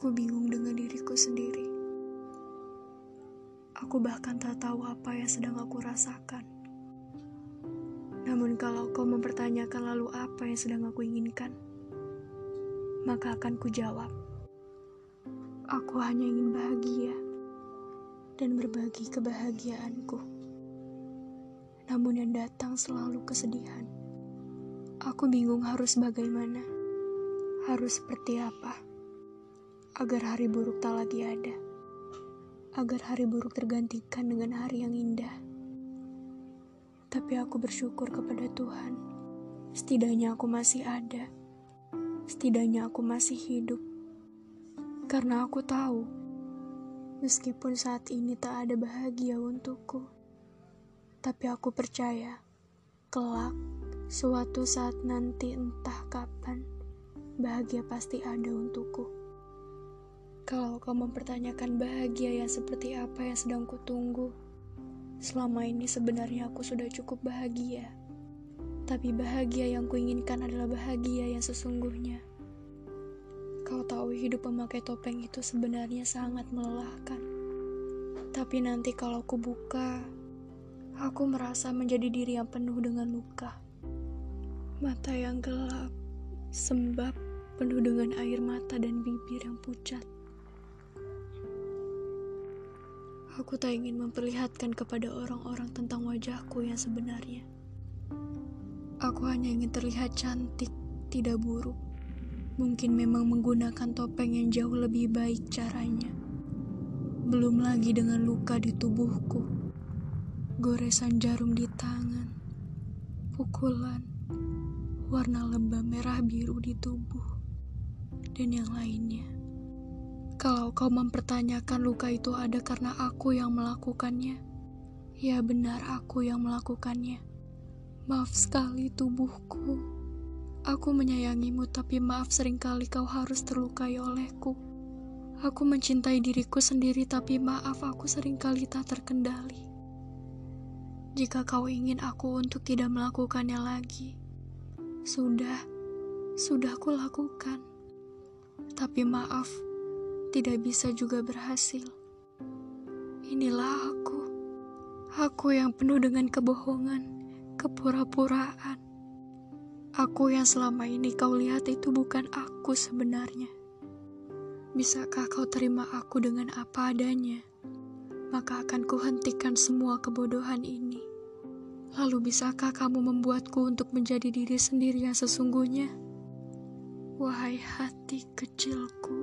Aku bingung dengan diriku sendiri. Aku bahkan tak tahu apa yang sedang aku rasakan. Namun kalau kau mempertanyakan lalu apa yang sedang aku inginkan, maka akan kujawab. Aku hanya ingin bahagia dan berbagi kebahagiaanku. Namun yang datang selalu kesedihan. Aku bingung harus bagaimana, harus seperti apa, agar hari buruk tak lagi ada, agar hari buruk tergantikan dengan hari yang indah. Tapi aku bersyukur kepada Tuhan, setidaknya aku masih ada, setidaknya aku masih hidup, karena aku tahu, meskipun saat ini tak ada bahagia untukku, tapi aku percaya, kelak Suatu saat nanti entah kapan, bahagia pasti ada untukku. Kalau kau mempertanyakan bahagia yang seperti apa yang sedang kutunggu, selama ini sebenarnya aku sudah cukup bahagia. Tapi bahagia yang kuinginkan adalah bahagia yang sesungguhnya. Kau tahu hidup memakai topeng itu sebenarnya sangat melelahkan. Tapi nanti kalau aku buka, aku merasa menjadi diri yang penuh dengan luka mata yang gelap, sembab penuh dengan air mata dan bibir yang pucat. Aku tak ingin memperlihatkan kepada orang-orang tentang wajahku yang sebenarnya. Aku hanya ingin terlihat cantik, tidak buruk. Mungkin memang menggunakan topeng yang jauh lebih baik caranya. Belum lagi dengan luka di tubuhku, goresan jarum di tangan, pukulan, warna lebam merah biru di tubuh, dan yang lainnya. Kalau kau mempertanyakan luka itu ada karena aku yang melakukannya, ya benar aku yang melakukannya. Maaf sekali tubuhku. Aku menyayangimu tapi maaf sering kali kau harus terlukai olehku. Aku mencintai diriku sendiri tapi maaf aku sering kali tak terkendali. Jika kau ingin aku untuk tidak melakukannya lagi, sudah, sudah aku lakukan. Tapi maaf, tidak bisa juga berhasil. Inilah aku. Aku yang penuh dengan kebohongan, kepura-puraan. Aku yang selama ini kau lihat itu bukan aku sebenarnya. Bisakah kau terima aku dengan apa adanya? Maka akan kuhentikan semua kebodohan ini. Lalu bisakah kamu membuatku untuk menjadi diri sendiri yang sesungguhnya? Wahai hati kecilku.